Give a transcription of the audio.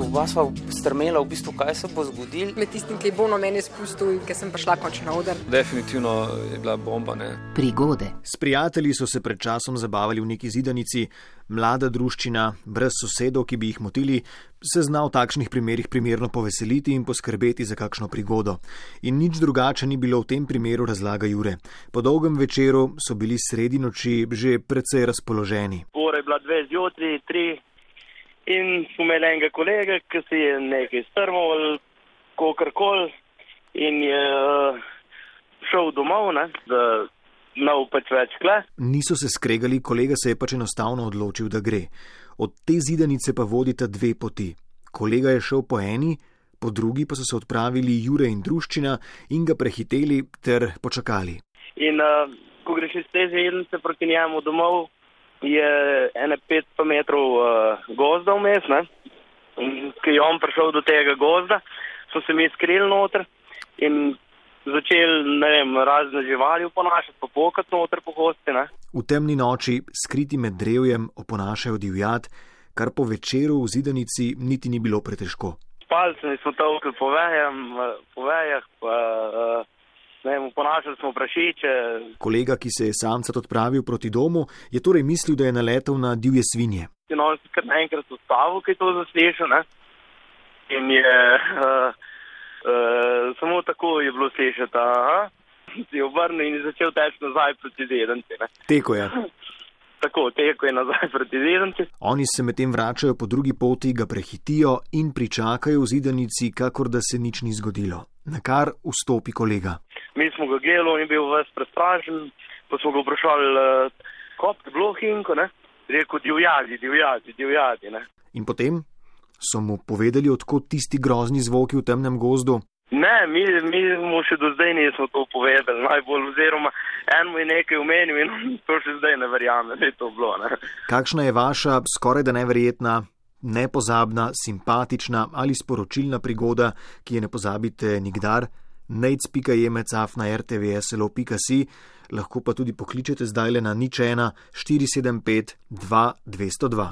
Oba sva strmela, v bistvu, kaj se bo zgodilo. Med tistim, ki je bo na meni spustil in ki sem prišla končno na oder. Definitivno je bila bomba. Ne? Prigode. S prijatelji so se pred časom zabavali v neki zidanici, mlada druščina, brez sosedov, ki bi jih motili, se zna v takšnih primerih primerno poveseliti in poskrbeti za kakšno prigodo. In nič drugače ni bilo v tem primeru, razlaga Jure. Po dolgem večeru so bili sredi noči že precej razpoloženi. Ura je bila dve zjutraj, tri in smo imeli enega kolega, ki si je nekaj strmal ali kakorkoli in je uh, šel domov, ne, da ne bo pač več kle. Niso se skregali, kolega se je pač enostavno odločil, da gre. Od te zidanice pa vodita dve poti. Kolega je šel po eni, po drugi pa so se odpravili Jure in druščina in ga prehiteli ter počakali. In uh, ko greš iz te zidanice proti njemu domov, je ene 500 metrov uh, gozda vmes, ne? In ko je on prišel do tega gozda, so se mi skrili noter in začeli, ne vem, razne živali oponašati, pa pokati noter po gosti, ne? V temni noči, skriti med drevjem, oponašajo divjad, kar po večeru v zidanici niti ni bilo pretežko. Palce smo tolkli po vejah, po vejah, pa uh, oponašali smo prašiče. Kolega, ki se je samcat odpravil proti domu, je torej mislil, da je naletel na divje svinje. In on se kar naenkrat ustavil, ki je to zaslišal, ne? In je uh, uh, samo tako je bilo slišati, aha, si je obrnil in je začel teči nazaj proti zedanci, ne? Teko je. Tako, teko je nazaj proti zedanci. Oni se medtem vračajo po drugi poti, ga prehitijo in pričakajo v zidanici, kakor da se nič ni zgodilo. Na kar vstopi kolega. Mi smo ga gledali in bil ves prestrašen, pa smo ga vprašali, uh, kop je bilo hinko, ne? Rekel divjadi, divjadi, divjadi, ne? In potem so mu povedali, odkot tisti grozni zvoki v temnem gozdu. Ne, mi, mi mu še do zdaj nismo to povedali, najbolj oziroma en mu je nekaj omenil in to še zdaj ne verjame, da je to bilo, ne? Kakšna je vaša skoraj da neverjetna, nepozabna, simpatična ali sporočilna prigoda, ki je ne pozabite nikdar? Nec.jemecaf na rtvslo.si, lahko pa tudi pokličete zdaj le na nič 1 475 2 202.